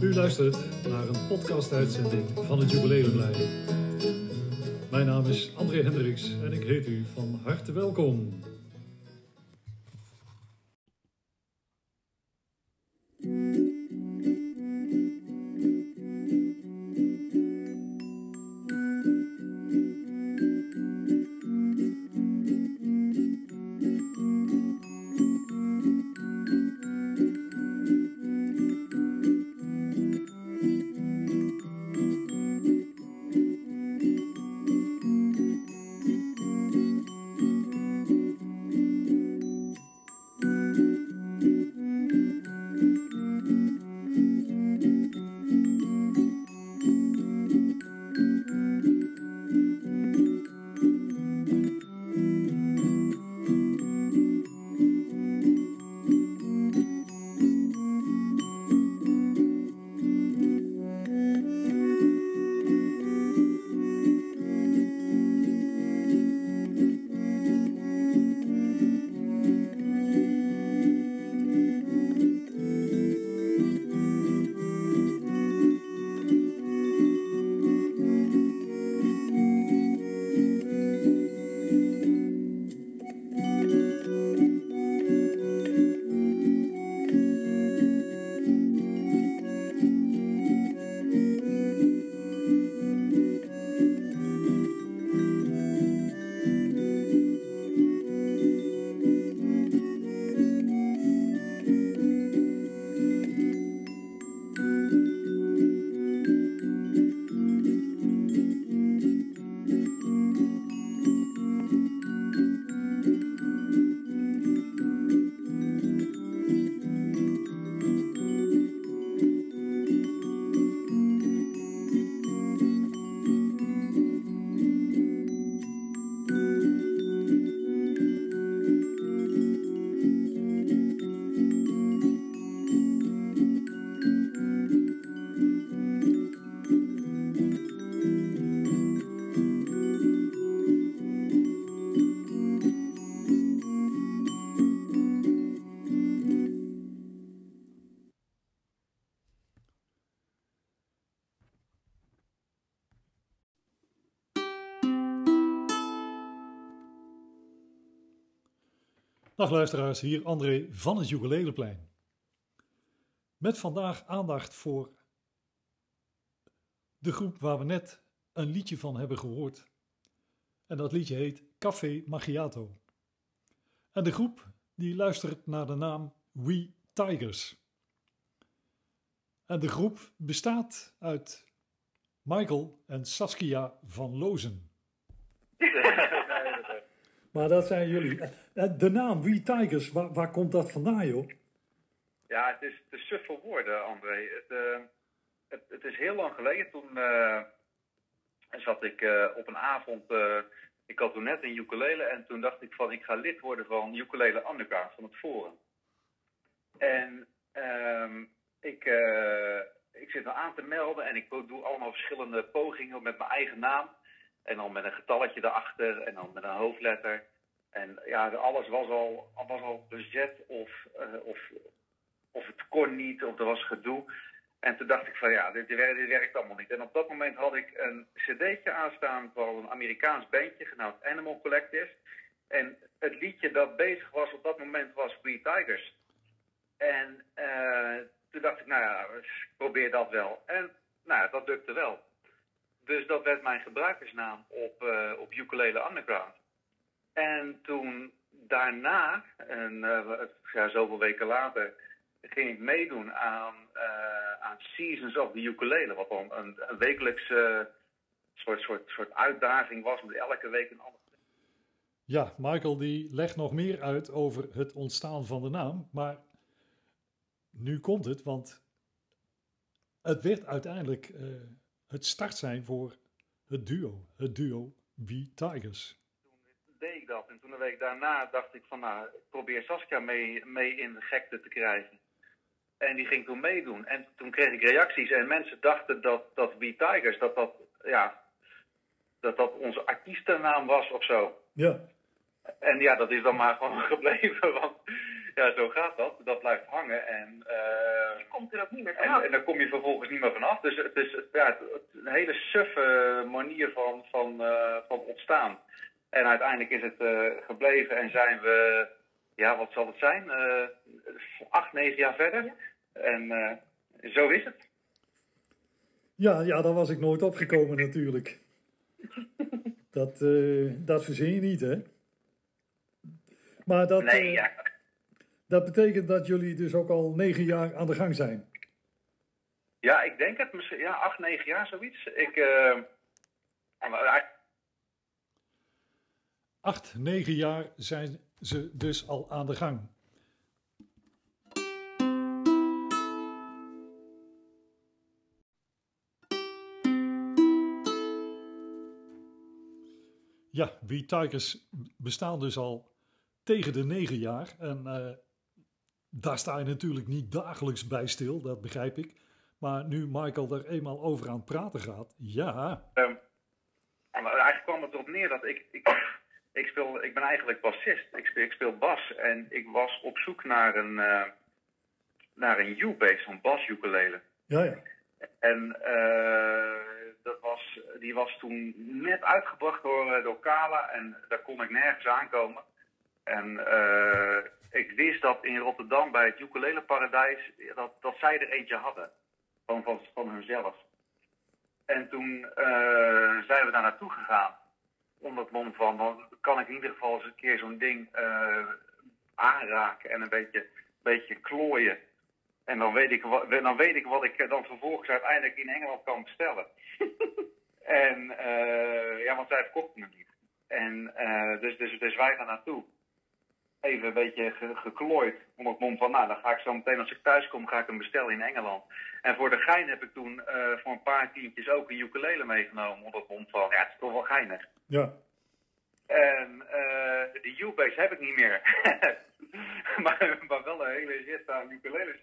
U luistert naar een podcast-uitzending van het Jubileumlijn. Mijn naam is André Hendricks en ik heet u van harte welkom. Dag luisteraars, hier André van het Ukulele Met vandaag aandacht voor de groep waar we net een liedje van hebben gehoord. En dat liedje heet Café Macchiato. En de groep die luistert naar de naam We Tigers. En de groep bestaat uit Michael en Saskia van Lozen. Maar dat zijn jullie. Eh, de naam We Tigers, waar, waar komt dat vandaan, joh? Ja, het is te suf voor woorden, André. Het, uh, het, het, is heel lang geleden. Toen uh, zat ik op een avond. ik had toen net een ukulele. En toen dacht ik van, ik ga lid worden van Ukulele Underground, van het Forum. En ehm, ik, ik zit me aan te melden. En ik doe allemaal verschillende pogingen met mijn eigen naam. En dan met een getalletje erachter en dan met een hoofdletter. En ja, alles was al, was al bezet of, uh, of, of het kon niet of er was gedoe. En toen dacht ik van ja, dit, dit, werkt allemaal niet. En op dat moment had ik een cd'tje aanstaan van een Amerikaans bandje genaamd Animal Collective. En het liedje dat bezig was op dat moment was We Tigers. En uh, toen dacht ik, nou ja, probeer dat wel. En nou dat lukte wel. Dus dat werd mijn gebruikersnaam op, uh, op Ukulele Underground. En toen daarna, en uh, ja, zoveel weken later, ging ik meedoen aan, uh, aan Seasons of the Ukulele. Wat dan een, een wekelijkse soort, soort, soort uitdaging was met elke week een ander. Ja, Michael die legt nog meer uit over het ontstaan van de naam. Maar nu komt het, want het werd uiteindelijk het start zijn voor het duo. Het duo We Tigers deed ik dat. En toen een week daarna dacht ik van nou, ik probeer Saskia mee, mee in de gekte te krijgen. En die ging toen meedoen. En toen kreeg ik reacties en mensen dachten dat, dat We Tigers, dat dat, ja, dat dat onze artiestennaam was of zo. Ja. En ja, dat is dan maar gewoon gebleven. Want ja, zo gaat dat. Dat blijft hangen en, eh, Je komt er ook niet meer en, vanaf. en daar kom je vervolgens niet meer vanaf. Dus het is ja, het- het- een hele suffe manier van, van, eh, van ontstaan. En uiteindelijk is het eh, gebleven en zijn we, ja, wat zal het zijn? Eh, acht, negen jaar verder. En eh, zo is het. Ja, ja, daar was ik nooit opgekomen natuurlijk. Dat, eh, dat verzin je niet, hè? Maar dat, Nee, eh, ja. Dat betekent dat jullie dus ook al negen jaar aan de gang zijn. Ja, ik denk het. Misschien, ja, acht, negen jaar zoiets. Ik, eigenlijk- Acht, negen jaar zijn ze dus al aan de gang. Ja, We Tigers bestaan dus al tegen de negen jaar. En eh, daar sta je natuurlijk niet dagelijks bij stil, dat begrijp ik. Maar nu Michael er eenmaal over aan het praten gaat, ja, Ehm, eigenlijk kwam het erop neer dat ik, ik, ik, speel, ik ben eigenlijk bassist. Ik speel, ik speel bas en ik was op zoek naar een, eh naar een U-bass, een bas-ukulele. ja, ja. En eh, dat was, die was toen net uitgebracht door, eh, door Kala en daar kon ik nergens aankomen. En eh, ik wist dat in Rotterdam bij het Ukulele Paradijs dat, dat zij er eentje hadden. Van, van, van hunzelf. En toen eh, zijn we daar naartoe gegaan. Onder het mom van, dan kan ik in ieder geval eens een keer zo'n ding eh, aanraken en een beetje, beetje klooien. En dan weet, ik wat, dan weet ik wat ik dan vervolgens uiteindelijk in Engeland kan bestellen. en ja, want zij verkochten hem niet. En dus, dus, dus wij gaan naartoe. Even een beetje ge- geklooid. Onder het mom van, nou, dan ga ik zo meteen als ik thuis kom, ga ik hem bestellen in Engeland. En voor de gein heb ik toen eh, voor een paar tientjes ook een ukulele meegenomen. Onder het mom van, ja, het is toch wel geinig. ja. En eh de U-Bass heb ik niet meer. maar, maar wel een hele rit aan ukuleles.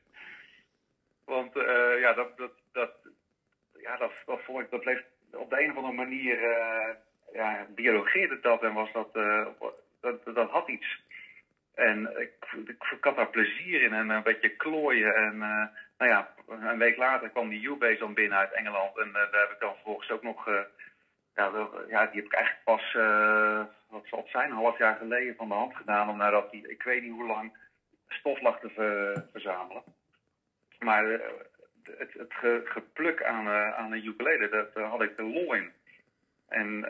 Want eh, ja, dat, dat, dat, ja dat, dat vond ik, dat bleef op de een of andere manier, ja, biologeerde dat en was dat, dat, dat had iets. En ik, ik, had daar plezier in en een beetje klooien. En eh, nou ja, een week later kwam die U-Bass dan binnen uit Engeland. En eh, daar heb ik dan vervolgens ook nog... eh, ja, ja, die heb ik eigenlijk pas, wat zal het zijn, een half jaar geleden van de hand gedaan. Om nadat die, ik weet niet hoe lang, stof lag te ver- verzamelen. Maar het, het ge- gepluk aan, aan een ukulele, daar had ik de lol in. En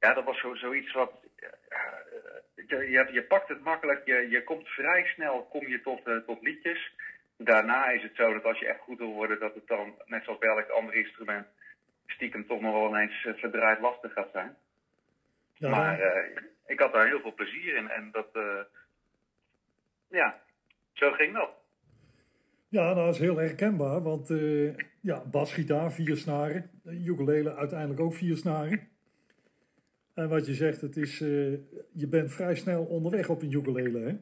ja, dat was zo, zoiets wat... ja, je, je, pakt het makkelijk, je, je komt vrij snel kom je tot, eh, tot liedjes. Daarna is het zo dat als je echt goed wil worden, dat het dan, net zoals bij elk ander instrument, stiekem toch nog wel ineens eh, verdraaid lastig gaat zijn. ja Maar eh, ik had daar heel veel plezier in en dat, eh, ja, zo ging dat. Ja, dat is heel herkenbaar, want eh, ja, basgitaar, vier snaren, eh, ukulele uiteindelijk ook vier snaren. En wat je zegt, het is, eh, je bent vrij snel onderweg op een ukulele, hè?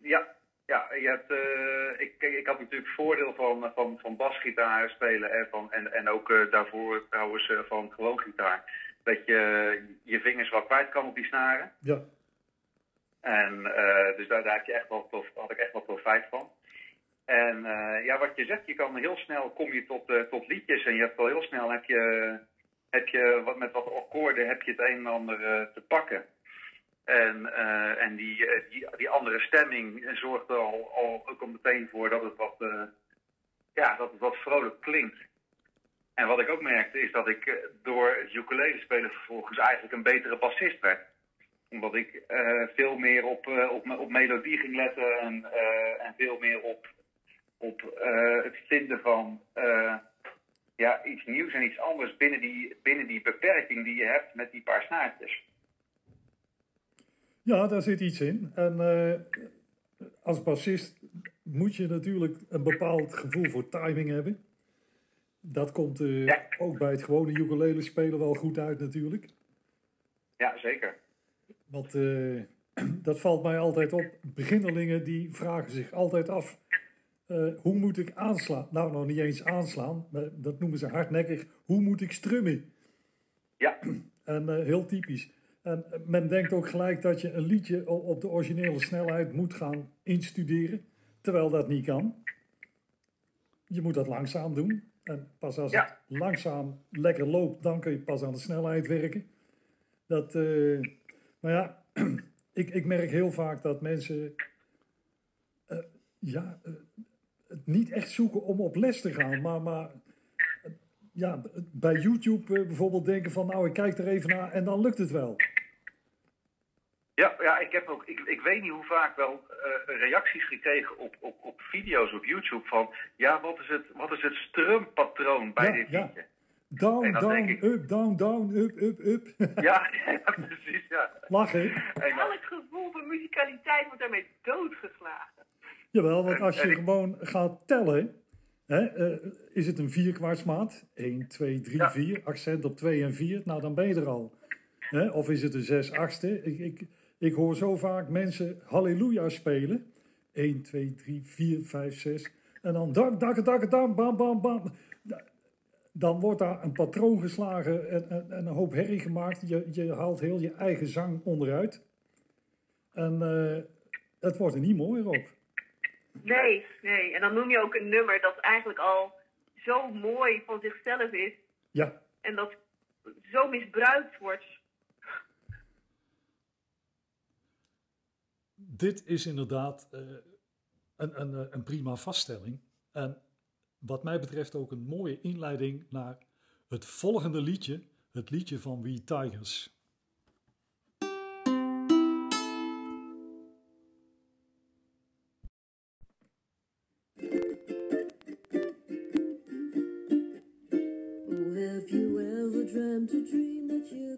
Ja, ja je hebt, eh, ik, ik had natuurlijk voordeel van, van, van basgitaar spelen en, van, en, en ook eh, daarvoor trouwens eh, van gewoon gitaar. Dat je je vingers wat kwijt kan op die snaren. Ja, En eh, dus daar, daar heb je echt wel, prof- had ik echt wel profijt van. En eh, ja, wat je zegt, je kan heel snel kom je tot, eh, tot liedjes en je hebt al heel snel heb je, heb je wat, met wat akkoorden heb je het een en ander eh, te pakken. En, eh, en die, eh, die, die andere stemming zorgt er al, al ook al meteen voor dat het wat, ja, dat het wat vrolijk klinkt. En wat ik ook merkte is dat ik door het ukulele spelen vervolgens eigenlijk een betere bassist werd omdat ik veel meer op, op, op melodie ging letten en, en veel meer op, op het vinden van ja, iets nieuws en iets anders binnen die, binnen die beperking die je hebt met die paar snaartjes. ja daar zit iets in. En eh, als bassist moet je natuurlijk een bepaald gevoel voor timing hebben. Dat komt eh, Ja. ook bij het gewone ukulele spelen wel goed uit natuurlijk. Ja, zeker. Want eh, dat valt mij altijd op. Beginnerlingen die vragen zich altijd af. Eh, hoe moet ik aanslaan? Nou, nog niet eens aanslaan. maar Dat noemen ze hardnekkig. Hoe moet ik strummen? Ja, En eh, heel typisch. En men denkt ook gelijk dat je een liedje op de originele snelheid moet gaan instuderen, terwijl dat niet kan. Je moet dat langzaam doen. En pas als het langzaam lekker loopt, dan kun je pas aan de snelheid werken. Dat, uh, nou ja, ik, ik merk heel vaak dat mensen ja, niet echt zoeken om op les te gaan, maar, maar ja, bij YouTube bijvoorbeeld denken van nou, ik kijk er even naar en dan lukt het wel. Ja, ja ik heb ook, ik, ik weet niet hoe vaak wel uh, reacties gekregen op, op, op video's op YouTube van, ja, wat is het, wat is het strumpatroon bij dit liedje? Ja. Down, down, up, down, down, up, up, up. ja, ja, precies, ja. Lachen. Elk gevoel van muzikaliteit wordt daarmee doodgeslagen. Jawel, want als je gewoon gaat tellen, hè, uh, is het een vierkwartsmaat? 1, 2, 3, 4, accent op 2 en 4, nou dan ben je er al. Hè? Of is het een 6 achtste? Ik, ik, ik hoor zo vaak mensen halleluja spelen. 1, 2, 3, 4, 5, 6. En dan dak, dak, dak, dak, bam, bam, bam. Dan wordt daar een patroon geslagen en, en, en een hoop herrie gemaakt. Je, je haalt heel je eigen zang onderuit. En uh, het wordt er niet mooier op. Nee, nee. En dan noem je ook een nummer dat eigenlijk al zo mooi van zichzelf is. Ja. En dat zo misbruikt wordt dit is inderdaad uh, een, een, eh, een prima vaststelling. En wat mij betreft ook een mooie inleiding naar het volgende liedje, het liedje van We Tigers.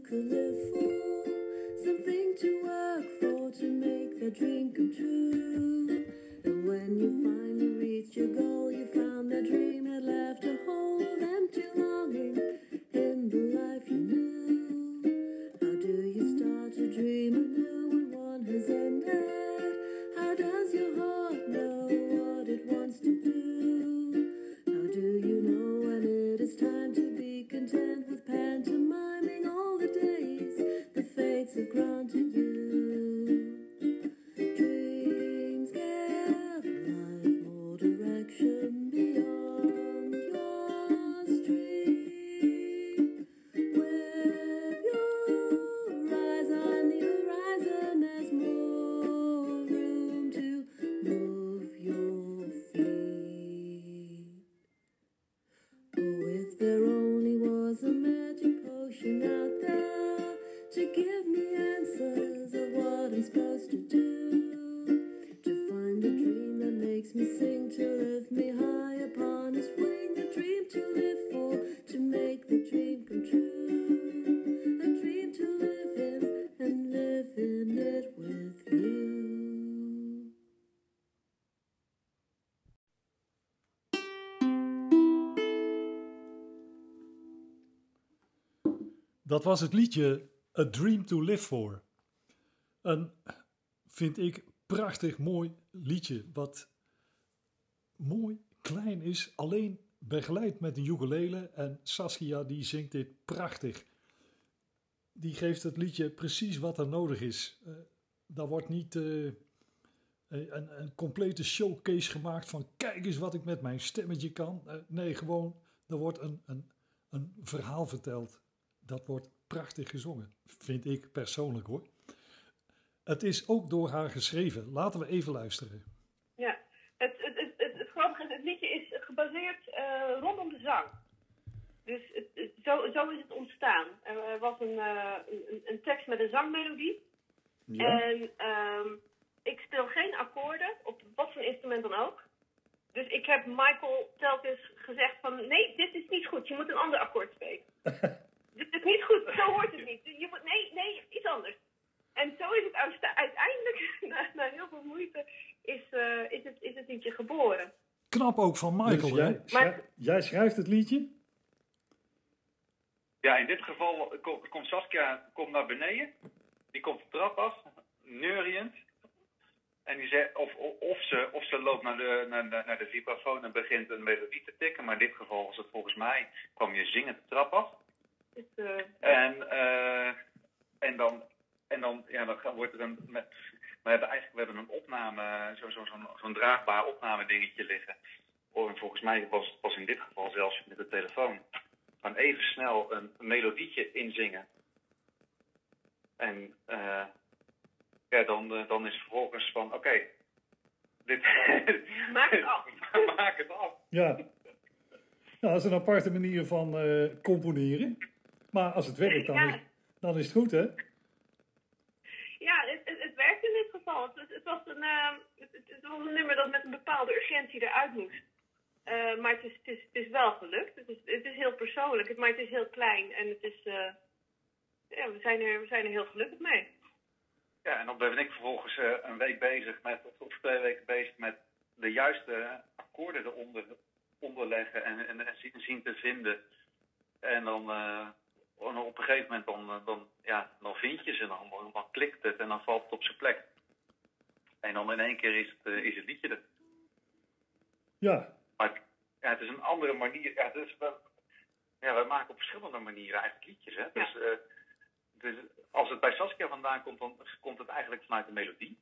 to live for, something to work for, to make that dream come true. And when you finally reach your goal, you found that dream. Dat was het liedje A Dream to Live For. Een, vind ik, prachtig mooi liedje. Wat mooi, klein is, alleen begeleid met een ukulele. En Saskia die zingt dit prachtig. Die geeft het liedje precies wat er nodig is. Uh, daar wordt niet uh, een, een, complete showcase gemaakt van kijk eens wat ik met mijn stemmetje kan. Nee, gewoon, er wordt een, een, een verhaal verteld dat wordt prachtig gezongen, vind ik persoonlijk hoor. Het is ook door haar geschreven. Laten we even luisteren. Ja, het, het, het, het, het grappige is, het liedje is gebaseerd uh, rondom de zang. Dus het, zo, zo is het ontstaan. Er was een, uh, een, een, tekst met een zangmelodie. Ja. En um, ik speel geen akkoorden, op wat voor instrument dan ook. Dus ik heb Michael telkens gezegd van, nee, dit is niet goed. Je moet een ander akkoord spelen. dit is niet goed, zo hoort het niet. Je moet, nee, nee, iets anders. En zo is het uiteindelijk, na, na heel veel moeite, is, uh, is, het, is het liedje geboren. Ook van Michael, dus jij, maar, jij schrijft het liedje? Ja, in dit geval komt Saskia komt naar beneden. Die komt de trap af, neuriënd. En die zegt, of, of, ze, of ze loopt naar de, naar, naar de vibrafoon en begint een melodie te tikken. Maar in dit geval was het volgens mij, kwam je zingend de trap af. Uh, en, uh, en dan en dan, ja, dan wordt er een. Met, we hebben eigenlijk we hebben een opname, zo'n zo, zo'n zo'n draagbaar opname dingetje liggen. En volgens mij was het in dit geval zelfs met de telefoon. Van even snel een melodietje inzingen. En eh, ja, dan, eh, dan is vervolgens van, oké, dit... Maak het af. Maak het af. Ja. Nou, dat is een aparte manier van eh, componeren. Maar als het werkt, dan, Ja. is, dan is het goed, hè? Ja, het, het, het werkt in dit geval. Het, was een, eh, het was een nummer dat met een bepaalde urgentie eruit moest. Eh, maar het is, het, is, het is wel gelukt. Het is, het is heel persoonlijk, maar het is heel klein. En het is, eh, ja, we, zijn er, we zijn er heel gelukkig mee. Ja, en dan ben ik vervolgens eh, een week bezig met, of, twee weken bezig met de juiste akkoorden eronder onderleggen en, en, en zien, zien te vinden. En dan, eh, en op een gegeven moment dan, dan, ja, dan vind je ze en dan, dan, dan klikt het en dan valt het op zijn plek. En dan in één keer is het, is het liedje er. Ja. Maar het, ja, het is een andere manier. Ja, is wel, ja, wij maken op verschillende manieren eigenlijk liedjes. Hè? Dus, eh, dus als het bij Saskia vandaan komt, dan komt het eigenlijk vanuit de melodie.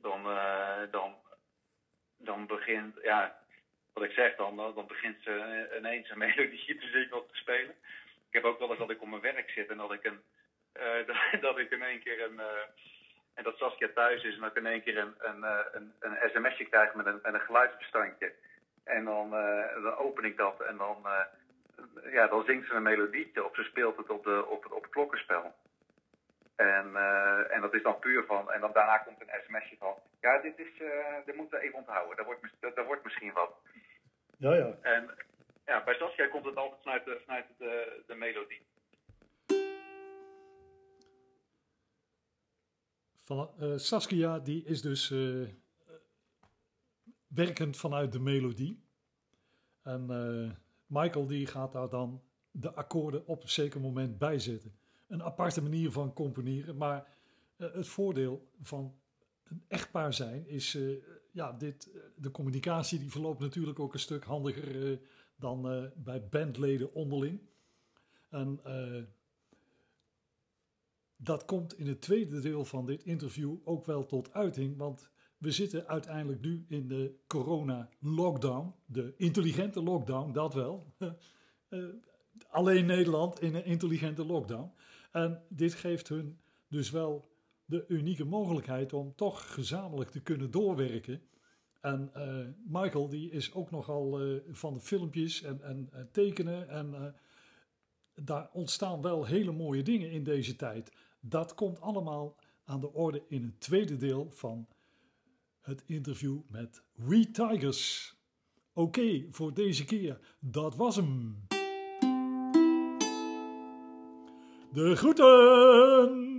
Dan, eh, dan, dan begint, ja, wat ik zeg, dan, dan begint ze eh, ineens een melodietje te zingen of te spelen. Ik heb ook wel eens dat ik op mijn werk zit en dat ik een, dat, dat ik in één keer een, en dat Saskia thuis is en ik in één keer een, een, eh, een, een sms'je krijg met een, met een geluidsbestandje. En dan, eh, dan open ik dat en dan, eh, ja, dan zingt ze een melodietje of ze speelt het op, de, op, het, op het klokkenspel. En, en dat is dan puur van, en dan daarna komt een sms'je van, ja, dit is, dit moeten we even onthouden, dat wordt, dat, wordt misschien wat. Ja, ja. En ja, bij Saskia komt het altijd vanuit de, vanuit de, de melodie. Van, eh, Saskia, die is dus eh, werkend vanuit de melodie. En eh, Michael, die gaat daar dan de akkoorden op een zeker moment bij zetten. Een aparte manier van componeren, maar het voordeel van een echtpaar zijn is, eh, ja, dit, de communicatie die verloopt natuurlijk ook een stuk handiger dan bij bandleden onderling. En dat komt in het tweede deel van dit interview ook wel tot uiting, want we zitten uiteindelijk nu in de corona-lockdown, de intelligente lockdown, dat wel. Eh, alleen Nederland in een intelligente lockdown. En dit geeft hun dus wel de unieke mogelijkheid om toch gezamenlijk te kunnen doorwerken. En eh, Michael die is ook nogal eh, van de filmpjes en, en, en tekenen en daar ontstaan wel hele mooie dingen in deze tijd. Dat komt allemaal aan de orde in het tweede deel van het interview met We Tigers. Oké, voor deze keer, dat was hem. De groeten!